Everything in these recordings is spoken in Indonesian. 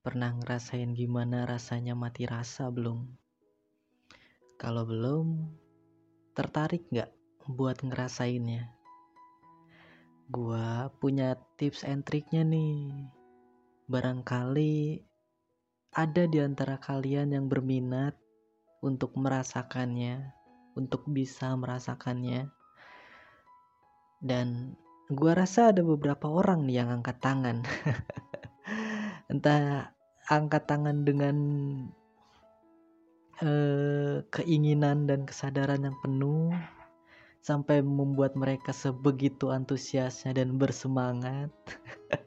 Pernah ngerasain gimana rasanya mati rasa belum? Kalau belum, tertarik nggak buat ngerasainnya? Gua punya tips and triknya nih. Barangkali ada di antara kalian yang berminat untuk merasakannya, untuk bisa merasakannya. Dan gua rasa ada beberapa orang nih yang angkat tangan. entah angkat tangan dengan uh, keinginan dan kesadaran yang penuh sampai membuat mereka sebegitu antusiasnya dan bersemangat.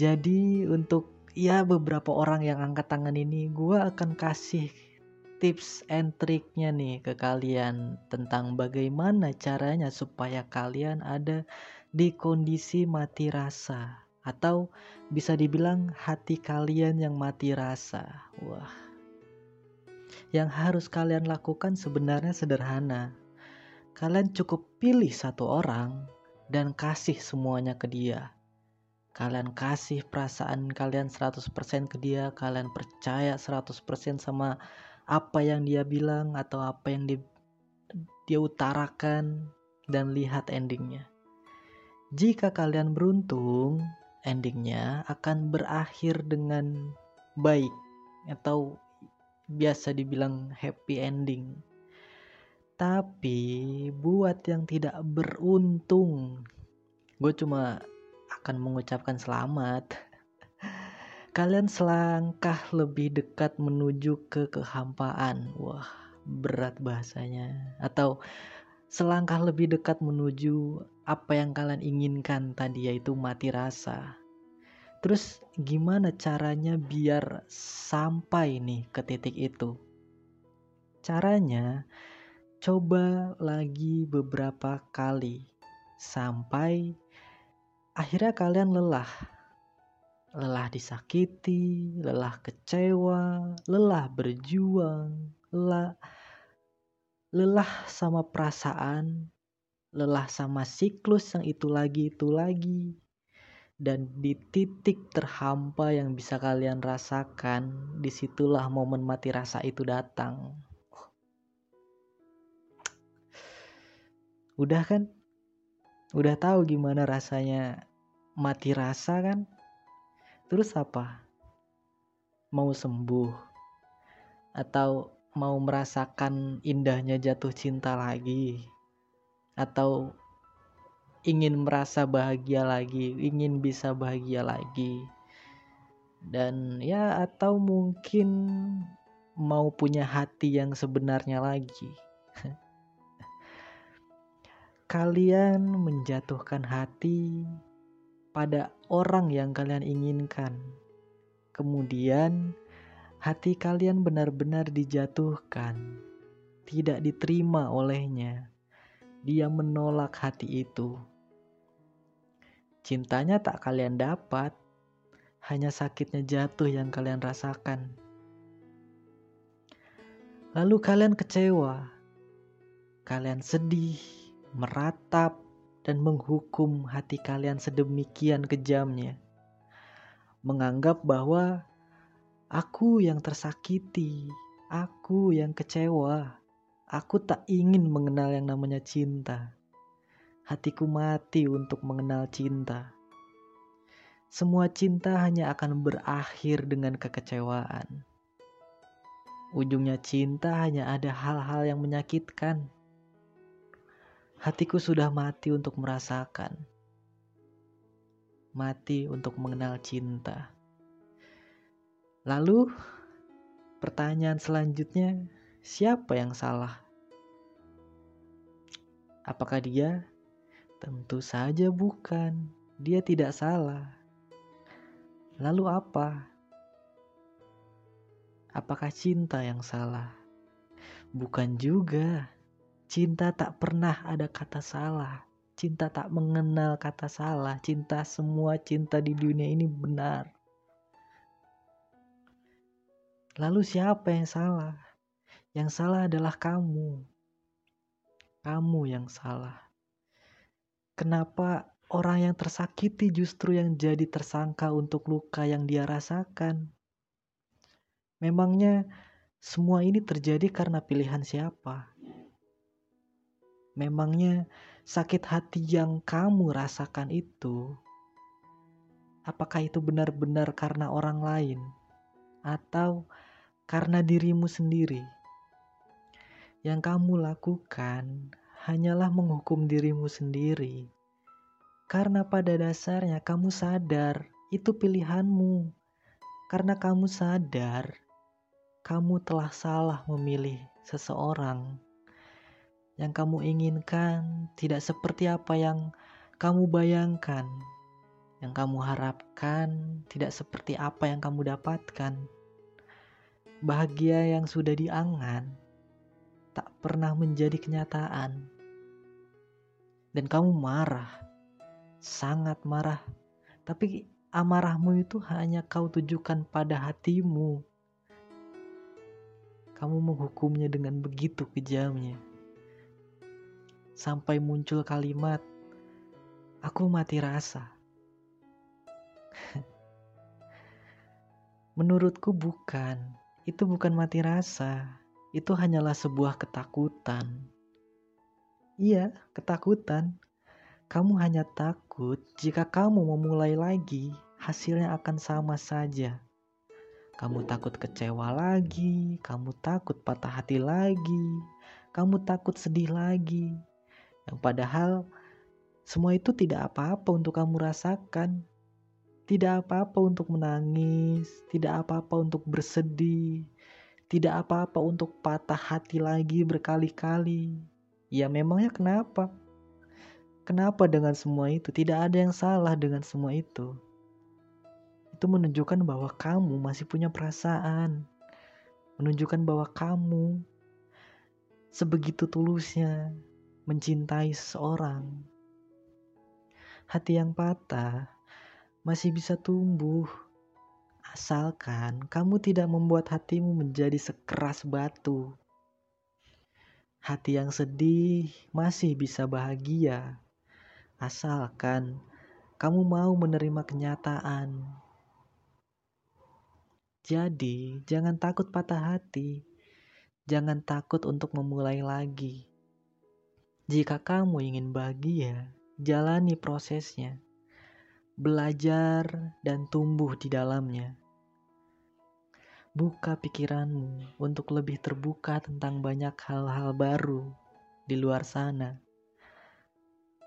Jadi untuk ya beberapa orang yang angkat tangan ini gue akan kasih tips and triknya nih ke kalian tentang bagaimana caranya supaya kalian ada di kondisi mati rasa atau bisa dibilang hati kalian yang mati rasa. Wah. Yang harus kalian lakukan sebenarnya sederhana. Kalian cukup pilih satu orang dan kasih semuanya ke dia. Kalian kasih perasaan kalian 100% ke dia, kalian percaya 100% sama apa yang dia bilang atau apa yang dia, dia utarakan dan lihat endingnya. Jika kalian beruntung, endingnya akan berakhir dengan baik atau biasa dibilang happy ending. Tapi buat yang tidak beruntung, gue cuma akan mengucapkan selamat. Kalian selangkah lebih dekat menuju ke kehampaan. Wah, berat bahasanya. Atau selangkah lebih dekat menuju apa yang kalian inginkan tadi yaitu mati rasa. Terus gimana caranya biar sampai nih ke titik itu? Caranya coba lagi beberapa kali sampai akhirnya kalian lelah. Lelah disakiti, lelah kecewa, lelah berjuang, lelah lelah sama perasaan, lelah sama siklus yang itu lagi itu lagi. Dan di titik terhampa yang bisa kalian rasakan di situlah momen mati rasa itu datang. Udah kan? Udah tahu gimana rasanya mati rasa kan? Terus apa? Mau sembuh? Atau mau merasakan indahnya jatuh cinta lagi atau ingin merasa bahagia lagi, ingin bisa bahagia lagi. Dan ya atau mungkin mau punya hati yang sebenarnya lagi. kalian menjatuhkan hati pada orang yang kalian inginkan. Kemudian hati kalian benar-benar dijatuhkan, tidak diterima olehnya dia menolak hati itu. Cintanya tak kalian dapat, hanya sakitnya jatuh yang kalian rasakan. Lalu kalian kecewa, kalian sedih, meratap, dan menghukum hati kalian sedemikian kejamnya. Menganggap bahwa aku yang tersakiti, aku yang kecewa, Aku tak ingin mengenal yang namanya cinta. Hatiku mati untuk mengenal cinta. Semua cinta hanya akan berakhir dengan kekecewaan. Ujungnya cinta hanya ada hal-hal yang menyakitkan. Hatiku sudah mati untuk merasakan. Mati untuk mengenal cinta. Lalu, pertanyaan selanjutnya, Siapa yang salah? Apakah dia? Tentu saja bukan. Dia tidak salah. Lalu apa? Apakah cinta yang salah? Bukan juga. Cinta tak pernah ada kata salah. Cinta tak mengenal kata salah. Cinta semua cinta di dunia ini benar. Lalu siapa yang salah? Yang salah adalah kamu. Kamu yang salah. Kenapa orang yang tersakiti justru yang jadi tersangka untuk luka yang dia rasakan. Memangnya semua ini terjadi karena pilihan siapa? Memangnya sakit hati yang kamu rasakan itu, apakah itu benar-benar karena orang lain atau karena dirimu sendiri? Yang kamu lakukan hanyalah menghukum dirimu sendiri. Karena pada dasarnya kamu sadar itu pilihanmu. Karena kamu sadar kamu telah salah memilih seseorang. Yang kamu inginkan tidak seperti apa yang kamu bayangkan. Yang kamu harapkan tidak seperti apa yang kamu dapatkan. Bahagia yang sudah diangan tak pernah menjadi kenyataan. Dan kamu marah, sangat marah. Tapi amarahmu itu hanya kau tujukan pada hatimu. Kamu menghukumnya dengan begitu kejamnya. Sampai muncul kalimat, aku mati rasa. Menurutku bukan, itu bukan mati rasa itu hanyalah sebuah ketakutan. Iya, ketakutan. Kamu hanya takut jika kamu memulai lagi, hasilnya akan sama saja. Kamu takut kecewa lagi, kamu takut patah hati lagi, kamu takut sedih lagi. Yang padahal semua itu tidak apa-apa untuk kamu rasakan. Tidak apa-apa untuk menangis, tidak apa-apa untuk bersedih, tidak apa-apa untuk patah hati lagi berkali-kali. Ya memangnya kenapa? Kenapa dengan semua itu? Tidak ada yang salah dengan semua itu. Itu menunjukkan bahwa kamu masih punya perasaan. Menunjukkan bahwa kamu sebegitu tulusnya mencintai seseorang. Hati yang patah masih bisa tumbuh Asalkan kamu tidak membuat hatimu menjadi sekeras batu. Hati yang sedih masih bisa bahagia. Asalkan kamu mau menerima kenyataan. Jadi, jangan takut patah hati. Jangan takut untuk memulai lagi. Jika kamu ingin bahagia, jalani prosesnya. Belajar dan tumbuh di dalamnya. Buka pikiranmu untuk lebih terbuka tentang banyak hal-hal baru di luar sana.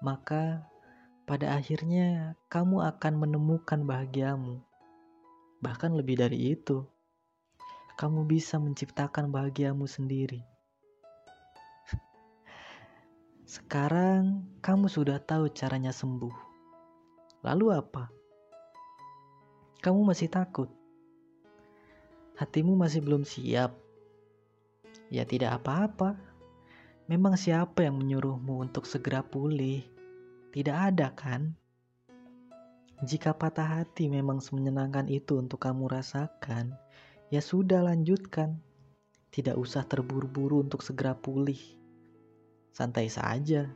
Maka pada akhirnya kamu akan menemukan bahagiamu. Bahkan lebih dari itu, kamu bisa menciptakan bahagiamu sendiri. Sekarang kamu sudah tahu caranya sembuh. Lalu apa? Kamu masih takut? hatimu masih belum siap, ya tidak apa-apa. Memang siapa yang menyuruhmu untuk segera pulih? Tidak ada kan? Jika patah hati memang semenyenangkan itu untuk kamu rasakan, ya sudah lanjutkan. Tidak usah terburu-buru untuk segera pulih. Santai saja,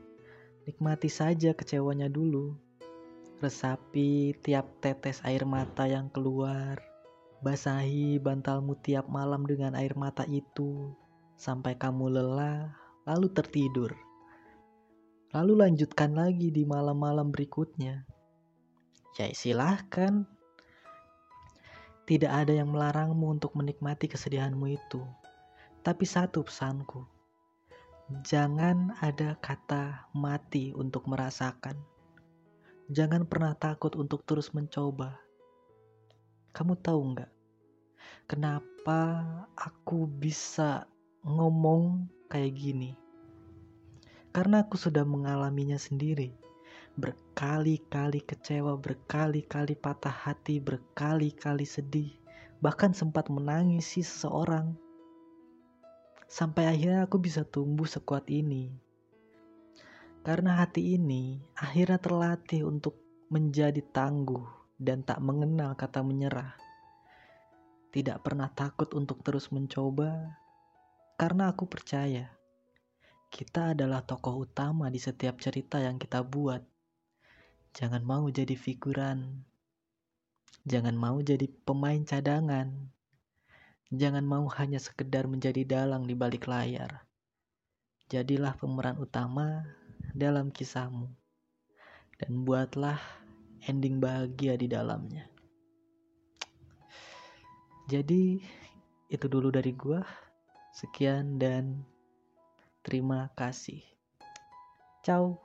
nikmati saja kecewanya dulu. Resapi tiap tetes air mata yang keluar Basahi bantalmu tiap malam dengan air mata itu sampai kamu lelah, lalu tertidur. Lalu lanjutkan lagi di malam-malam berikutnya. Ya silahkan. Tidak ada yang melarangmu untuk menikmati kesedihanmu itu. Tapi satu pesanku. Jangan ada kata mati untuk merasakan. Jangan pernah takut untuk terus mencoba. Kamu tahu nggak? kenapa aku bisa ngomong kayak gini. Karena aku sudah mengalaminya sendiri. Berkali-kali kecewa, berkali-kali patah hati, berkali-kali sedih, bahkan sempat menangisi seseorang. Sampai akhirnya aku bisa tumbuh sekuat ini. Karena hati ini akhirnya terlatih untuk menjadi tangguh dan tak mengenal kata menyerah tidak pernah takut untuk terus mencoba, karena aku percaya kita adalah tokoh utama di setiap cerita yang kita buat. Jangan mau jadi figuran. Jangan mau jadi pemain cadangan. Jangan mau hanya sekedar menjadi dalang di balik layar. Jadilah pemeran utama dalam kisahmu. Dan buatlah ending bahagia di dalamnya. Jadi itu dulu dari gua. Sekian dan terima kasih. Ciao.